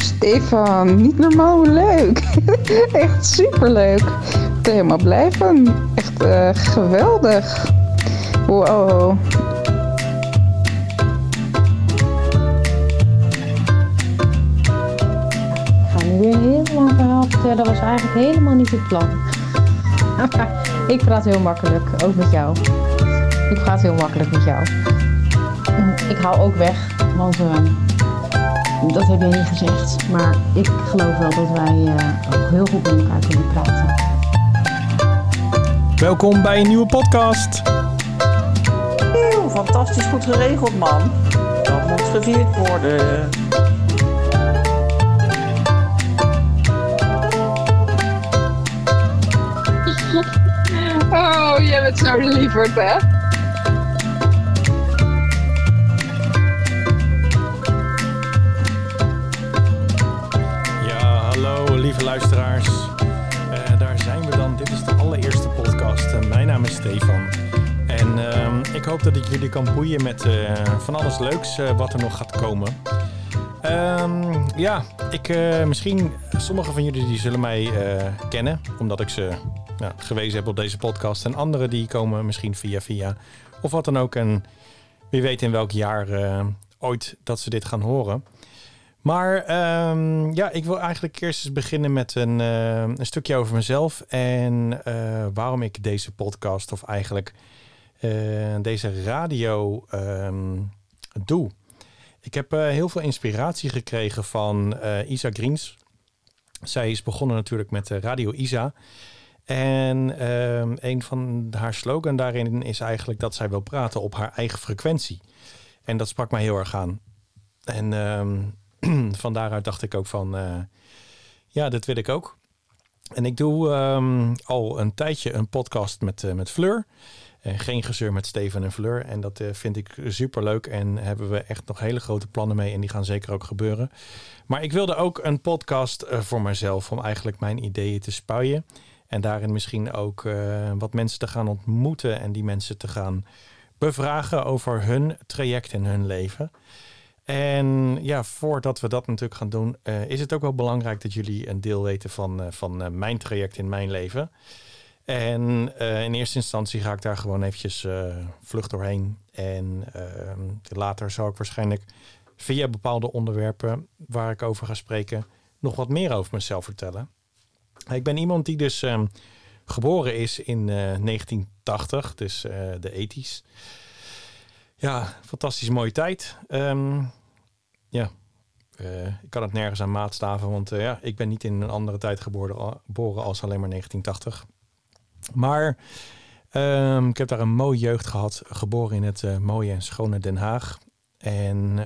Stefan, niet normaal leuk. Echt superleuk. Ik ben helemaal blij van. Echt uh, geweldig. Wow. Ik ga nu weer helemaal verhaal vertellen. Dat was eigenlijk helemaal niet het plan. ik praat heel makkelijk, ook met jou. Ik praat heel makkelijk met jou. Ik hou ook weg, want uh, dat heb je niet gezegd. Maar ik geloof wel dat wij uh, ook heel goed met elkaar kunnen praten. Welkom bij een nieuwe podcast. Eeuw, fantastisch goed geregeld, man. Dat moet gevierd worden. Oh, jij bent zo lieverd, hè? Lieve luisteraars. Uh, daar zijn we dan. Dit is de allereerste podcast. Uh, mijn naam is Stefan. En uh, ik hoop dat ik jullie kan boeien met uh, van alles leuks wat er nog gaat komen. Um, ja, ik, misschien sommige van jullie die zullen mij kennen, omdat ik ze nou, gewezen heb op deze podcast. En anderen die komen misschien via via of wat dan ook. En wie weet in welk jaar ooit dat ze dit gaan horen. Maar um, ja, ik wil eigenlijk eerst eens beginnen met een, uh, een stukje over mezelf. En uh, waarom ik deze podcast of eigenlijk deze radio um, doe. Ik heb heel veel inspiratie gekregen van Isa Greens. Zij is begonnen natuurlijk met Radio Isa. En um, een van haar slogan daarin is eigenlijk dat zij wil praten op haar eigen frequentie. En dat sprak mij heel erg aan. En van daaruit dacht ik ook van, uh, ja, dat wil ik ook. En ik doe um, al een tijdje een podcast met, uh, met Fleur. En geen gezeur met Steven en Fleur. En dat vind ik super leuk. En hebben we echt nog hele grote plannen mee. En die gaan zeker ook gebeuren. Maar ik wilde ook een podcast voor mezelf. Om eigenlijk mijn ideeën te spuien. En daarin misschien ook wat mensen te gaan ontmoeten en die mensen te gaan bevragen over hun traject in hun leven. En ja, voordat we dat natuurlijk gaan doen, uh, is het ook wel belangrijk dat jullie een deel weten van, uh, van mijn traject in mijn leven. En in eerste instantie ga ik daar gewoon eventjes vlug doorheen. En ehm, later zal ik waarschijnlijk via bepaalde onderwerpen waar ik over ga spreken, nog wat meer over mezelf vertellen. Ik ben iemand die dus um, geboren is in uh, 1980, dus uh, de ethisch. Ja, fantastisch mooie tijd. Um, ja, uh, ik kan het nergens aan maatstaven, want uh, ja, ik ben niet in een andere tijd geboren, als alleen maar 1980. Maar um, ik heb daar een mooie jeugd gehad, geboren in het uh, mooie en schone Den Haag. En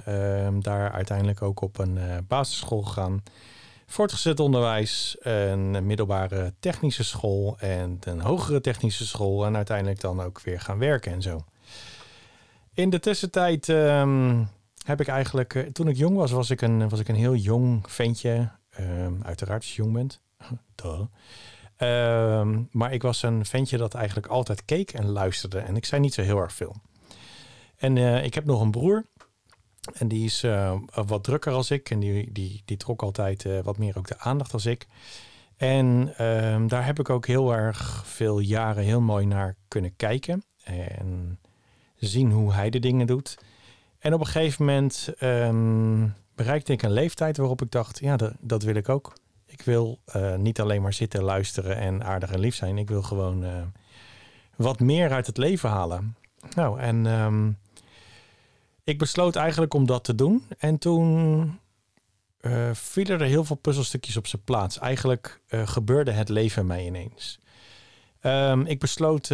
daar uiteindelijk ook op een basisschool gegaan voortgezet onderwijs, een middelbare technische school en een hogere technische school. En uiteindelijk dan ook weer gaan werken en zo. In de tussentijd um, heb ik eigenlijk, uh, toen ik jong was, was ik een, was ik een heel jong ventje. Um, uiteraard als je jong bent. um, maar ik was een ventje dat eigenlijk altijd keek en luisterde. En ik zei niet zo heel erg veel. En uh, ik heb nog een broer. En die is uh, wat drukker als ik. En die, die, die trok altijd wat meer ook de aandacht als ik. En um, daar heb ik ook heel erg veel jaren heel mooi naar kunnen kijken. En zien hoe hij de dingen doet. En op een gegeven moment um, bereikte ik een leeftijd waarop ik dacht, ja, dat, wil ik ook. Ik wil uh, niet alleen maar zitten, luisteren en aardig en lief zijn. Ik wil gewoon wat meer uit het leven halen. Nou, en um, ik besloot eigenlijk om dat te doen. En toen uh, vielen er heel veel puzzelstukjes op zijn plaats. Eigenlijk gebeurde het leven mij ineens. Um, ik besloot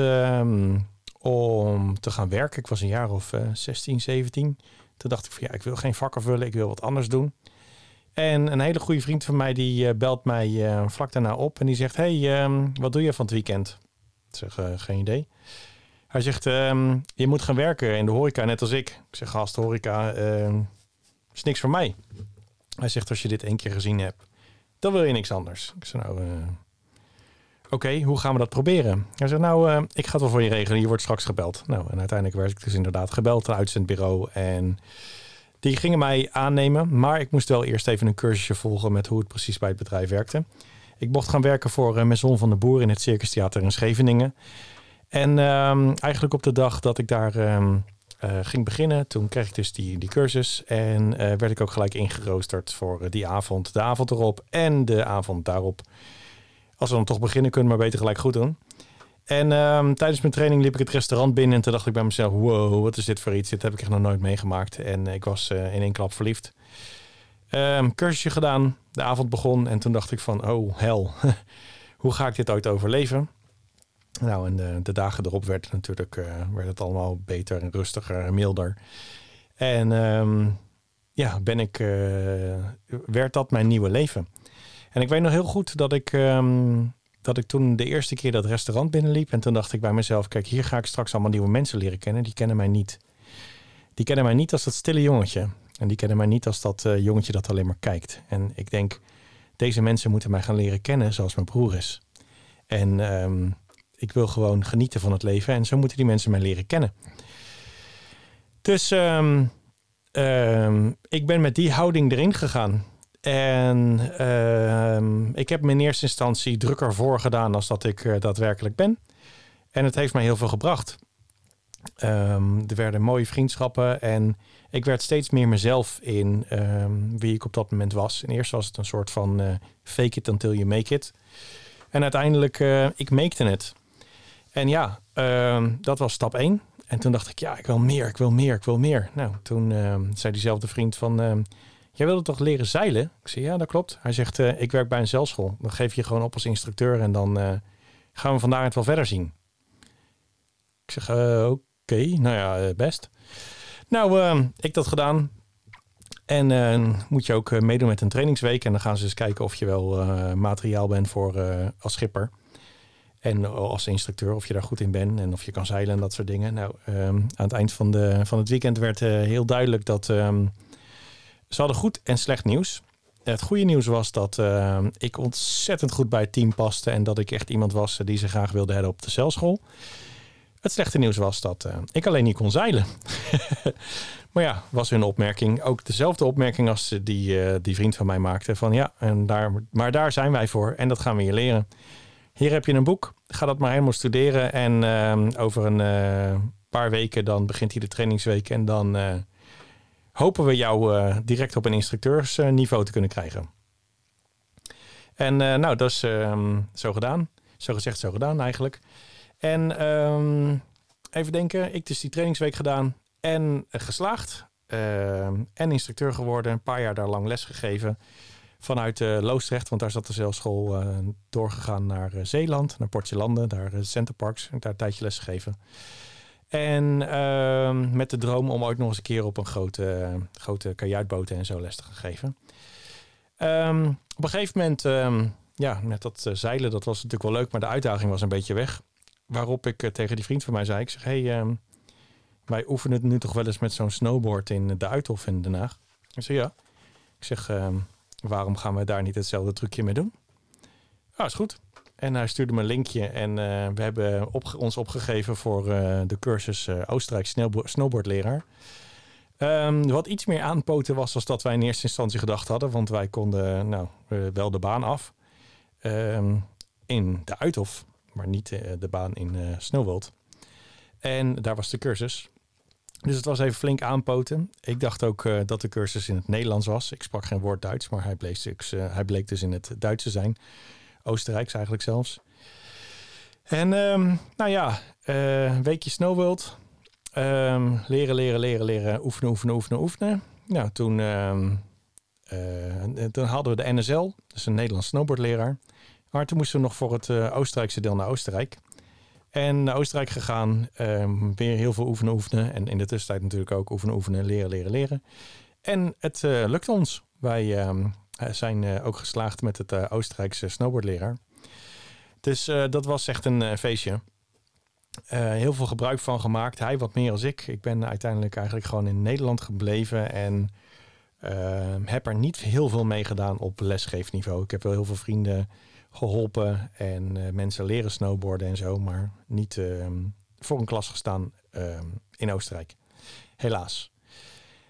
om te gaan werken. Ik was een jaar of uh, 16, 17. Toen dacht ik van ja, ik wil geen vakken vullen. Ik wil wat anders doen. En een hele goede vriend van mij die uh, belt mij uh, vlak daarna op. En die zegt, hey, um, wat doe je van het weekend? Ik zeg, geen idee. Hij zegt, um, je moet gaan werken in de horeca, net als ik. Ik zeg, gast, horeca uh, is niks voor mij. Hij zegt, als je dit één keer gezien hebt, dan wil je niks anders. Ik zeg, nou, oké, hoe gaan we dat proberen? Hij zegt, nou, uh, ik ga het wel voor je regelen. Je wordt straks gebeld. Nou, en uiteindelijk werd ik dus inderdaad gebeld, een uitzendbureau. En Die gingen mij aannemen, maar ik moest wel eerst even een cursusje volgen met hoe het precies bij het bedrijf werkte. Ik mocht gaan werken voor uh, van de Boer in het Circus Theater in Scheveningen. En ehm, eigenlijk op de dag dat ik daar ehm, eh, ging beginnen, toen kreeg ik dus die, die cursus. En eh, werd ik ook gelijk ingeroosterd voor die avond, de avond erop en de avond daarop. Als we dan toch beginnen, kunnen maar beter gelijk goed doen. En ehm, tijdens mijn training liep ik het restaurant binnen en toen dacht ik bij mezelf, wow, wat is dit voor iets? Dit heb ik echt nog nooit meegemaakt. En ik was in één klap verliefd. Um, cursusje gedaan, de avond begon en toen dacht ik van, oh hel, hoe ga ik dit ooit overleven? Nou, en de, de dagen erop werd het natuurlijk uh, werd het allemaal beter en rustiger en milder. En um, ja, ben ik, uh, werd dat mijn nieuwe leven. En ik weet nog heel goed dat ik, um, dat ik toen de eerste keer dat restaurant binnenliep. En toen dacht ik bij mezelf, kijk, hier ga ik straks allemaal nieuwe mensen leren kennen. Die kennen mij niet. Die kennen mij niet als dat stille jongetje. En die kennen mij niet als dat uh, jongetje dat alleen maar kijkt. En ik denk, deze mensen moeten mij gaan leren kennen zoals mijn broer is. En um, ik wil gewoon genieten van het leven. En zo moeten die mensen mij leren kennen. Dus um, ik ben met die houding erin gegaan. En ik heb me in eerste instantie drukker voor gedaan als dat ik uh, daadwerkelijk ben. En het heeft mij heel veel gebracht. Um, er werden mooie vriendschappen en ik werd steeds meer mezelf in um, wie ik op dat moment was. En eerst was het een soort van uh, fake it until you make it. En uiteindelijk, uh, ik maakte het. En ja, dat was stap één. En toen dacht ik, ja, ik wil meer, ik wil meer, ik wil meer. Nou, toen zei diezelfde vriend van, jij wilde toch leren zeilen? Ik zei, ja, dat klopt. Hij zegt, uh, ik werk bij een zeilschool. Dan geef je gewoon op als instructeur en dan uh, gaan we vandaar het wel verder zien. Ik zeg, uh, oké, nou ja, best. Nou, ik dat gedaan. En uh, moet je ook meedoen met een trainingsweek. En dan gaan ze eens kijken of je wel materiaal bent voor als schipper. En als instructeur, of je daar goed in bent. En of je kan zeilen en dat soort dingen. Nou, um, aan het eind van, de, van het weekend werd heel duidelijk dat um, ze hadden goed en slecht nieuws. Het goede nieuws was dat uh, ik ontzettend goed bij het team paste. En dat ik echt iemand was die ze graag wilde hebben op de celschool. Het slechte nieuws was dat uh, ik alleen niet kon zeilen. maar ja, was hun opmerking ook dezelfde opmerking als die, die vriend van mij maakte. Van ja, en daar, maar daar zijn wij voor en dat gaan we je leren. Hier heb je een boek. Ga dat maar helemaal studeren. En over een paar weken dan begint hij de trainingsweek. En dan hopen we jou direct op een instructeursniveau te kunnen krijgen. En nou, dat is ehm, zo gedaan. Zo gezegd, zo gedaan eigenlijk. En um, even denken, ik dus die trainingsweek gedaan en geslaagd. Uh, en instructeur geworden, een paar jaar daar lang les gegeven. Vanuit uh, Loosdrecht, want daar zat de zeilschool uh, doorgegaan naar Zeeland, naar Portjelanden, daar Centerparks. En daar een tijdje les gegeven. En ehm, met de droom om ooit nog eens een keer op een grote, grote en zo les te gaan geven. Um, op een gegeven moment, um, ja, met dat zeilen, dat was natuurlijk wel leuk, maar de uitdaging was een beetje weg. Waarop ik uh, tegen die vriend van mij zei: Ik zeg, hey, wij oefenen het nu toch wel eens met zo'n snowboard in de Uithof in Den Haag. Ik zeg, ja. Ik zeg, waarom gaan we daar niet hetzelfde trucje mee doen? Ja, is goed. En hij stuurde me een linkje en uh, we hebben ons opgegeven voor uh, de cursus Oostenrijk snowboard, snowboardleraar. Um, wat iets meer aanpoten was als dat wij in eerste instantie gedacht hadden. Want wij konden nou, wel de baan af in de Uithof maar niet uh, de baan in uh. En daar was de cursus. Dus het was even flink aanpoten. Ik dacht ook uh, dat de cursus in het Nederlands was. Ik sprak geen woord Duits, maar hij bleek, dus, hij bleek dus in het Duits te zijn. Oostenrijks eigenlijk zelfs. En um, nou ja, een weekje Snowworld. Um, leren, leren, leren, leren. Oefenen, oefenen, oefenen, oefenen. Nou, toen, um, toen hadden we de NSL. dus een Nederlands snowboardleraar. Maar toen moesten we nog voor het uh, Oostenrijkse deel naar Oostenrijk. En naar Oostenrijk gegaan, weer heel veel oefenen, oefenen. En in de tussentijd natuurlijk ook oefenen, oefenen, leren, leren, leren. En het uh, lukt ons. Wij zijn uh, ook geslaagd met het Oostenrijkse snowboardleraar. Dus dat was echt een feestje. heel veel gebruik van gemaakt. Hij wat meer als ik. Ik ben uiteindelijk eigenlijk gewoon in Nederland gebleven en heb er niet heel veel mee gedaan op lesgeefniveau. Ik heb wel heel veel vrienden geholpen en mensen leren snowboarden en zo, maar niet uh, voor een klas gestaan uh, in Oostenrijk. Helaas.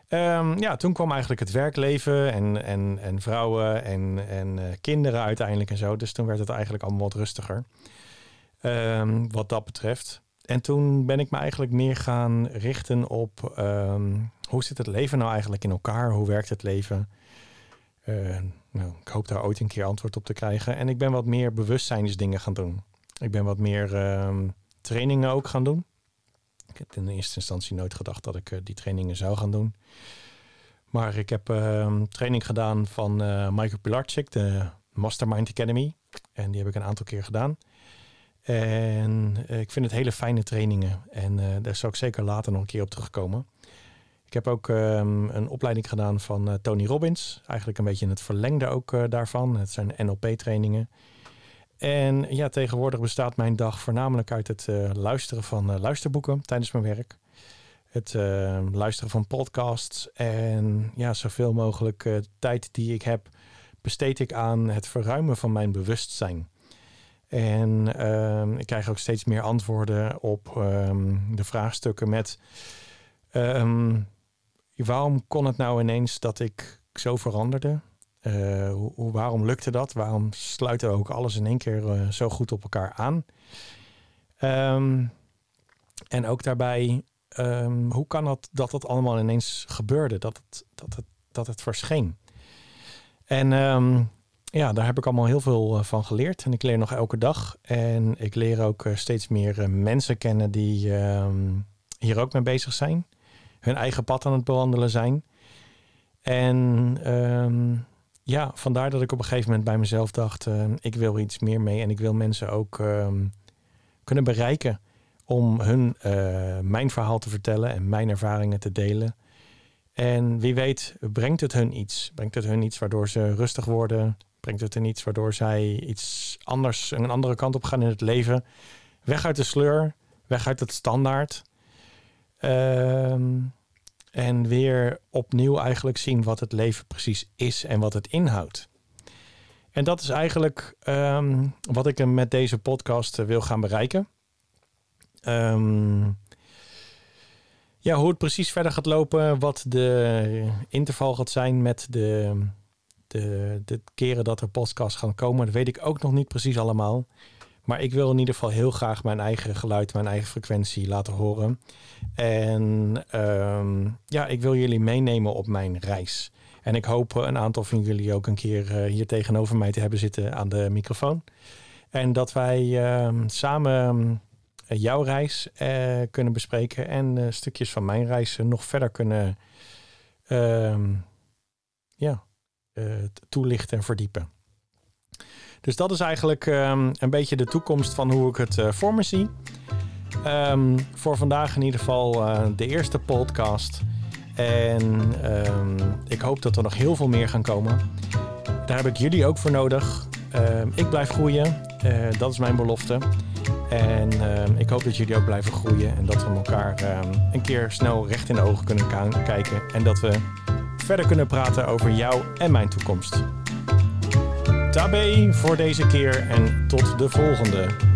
Ehm, ja, toen kwam eigenlijk het werkleven en, en, en vrouwen en, en eh, kinderen uiteindelijk en zo. Dus toen werd het eigenlijk allemaal wat rustiger. Ehm, wat dat betreft. En toen ben ik me eigenlijk meer gaan richten op ehm, hoe zit het leven nou eigenlijk in elkaar? Hoe werkt het leven? Nou, ik hoop daar ooit een keer antwoord op te krijgen. En ik ben wat meer bewustzijnsdingen gaan doen. Ik ben wat meer trainingen ook gaan doen. Ik heb in eerste instantie nooit gedacht dat ik uh, die trainingen zou gaan doen. Maar ik heb uh, training gedaan van uh, Michael Pilarczyk, de Mastermind Academy. En die heb ik een aantal keer gedaan. En eh, ik vind het hele fijne trainingen. En daar zou ik zeker later nog een keer op terugkomen. Ik heb ook um, een opleiding gedaan van Tony Robbins. Eigenlijk een beetje in het verlengde ook daarvan. Het zijn NLP-trainingen. En ja, tegenwoordig bestaat mijn dag voornamelijk uit het uh, luisteren van uh, luisterboeken tijdens mijn werk. Het uh, luisteren van podcasts en ja, zoveel mogelijk tijd die ik heb, besteed ik aan het verruimen van mijn bewustzijn. En ehm, ik krijg ook steeds meer antwoorden op um, de vraagstukken met um, waarom kon het nou ineens dat ik zo veranderde? Uh, hoe, waarom lukte dat? Waarom sluiten we ook alles in één keer uh, zo goed op elkaar aan? Um, en ook daarbij, um, hoe kan het dat dat allemaal ineens gebeurde? Dat het, dat het, dat het verscheen. En um, ja, daar heb ik allemaal heel veel van geleerd. En ik leer nog elke dag. En ik leer ook steeds meer mensen kennen die hier ook mee bezig zijn. Hun eigen pad aan het bewandelen zijn. En ja, vandaar dat ik op een gegeven moment bij mezelf dacht: uh, ik wil iets meer mee en ik wil mensen ook uh, kunnen bereiken om hun uh, mijn verhaal te vertellen en mijn ervaringen te delen. En wie weet, brengt het hun iets? Brengt het hun iets waardoor ze rustig worden? Brengt het hun iets waardoor zij iets anders, een andere kant op gaan in het leven? Weg uit de sleur, weg uit het standaard. Ehm en weer opnieuw eigenlijk zien wat het leven precies is en wat het inhoudt. En dat is eigenlijk um, wat ik met deze podcast eh, wil gaan bereiken. Um, ja, hoe het precies verder gaat lopen, wat de interval gaat zijn met de, de, de keren dat er podcasts gaan komen, dat weet ik ook nog niet precies allemaal. Maar ik wil in ieder geval heel graag mijn eigen geluid, mijn eigen frequentie laten horen. En um, ja, ik wil jullie meenemen op mijn reis. En ik hoop een aantal van jullie ook een keer uh, hier tegenover mij te hebben zitten aan de microfoon. En dat wij uh, samen uh, jouw reis eh, kunnen bespreken en stukjes van mijn reis nog verder kunnen ehm, ja, toelichten en verdiepen. Dus dat is eigenlijk um, een beetje de toekomst van hoe ik het uh, voor me zie. Um, voor vandaag in ieder geval uh, de eerste podcast. En um, ik hoop dat er nog heel veel meer gaan komen. Daar heb ik jullie ook voor nodig. ik blijf groeien. Uh, dat is mijn belofte. En ik hoop dat jullie ook blijven groeien. En dat we elkaar een keer snel recht in de ogen kunnen kijken. En dat we verder kunnen praten over jou en mijn toekomst. Tabé voor deze keer en tot de volgende.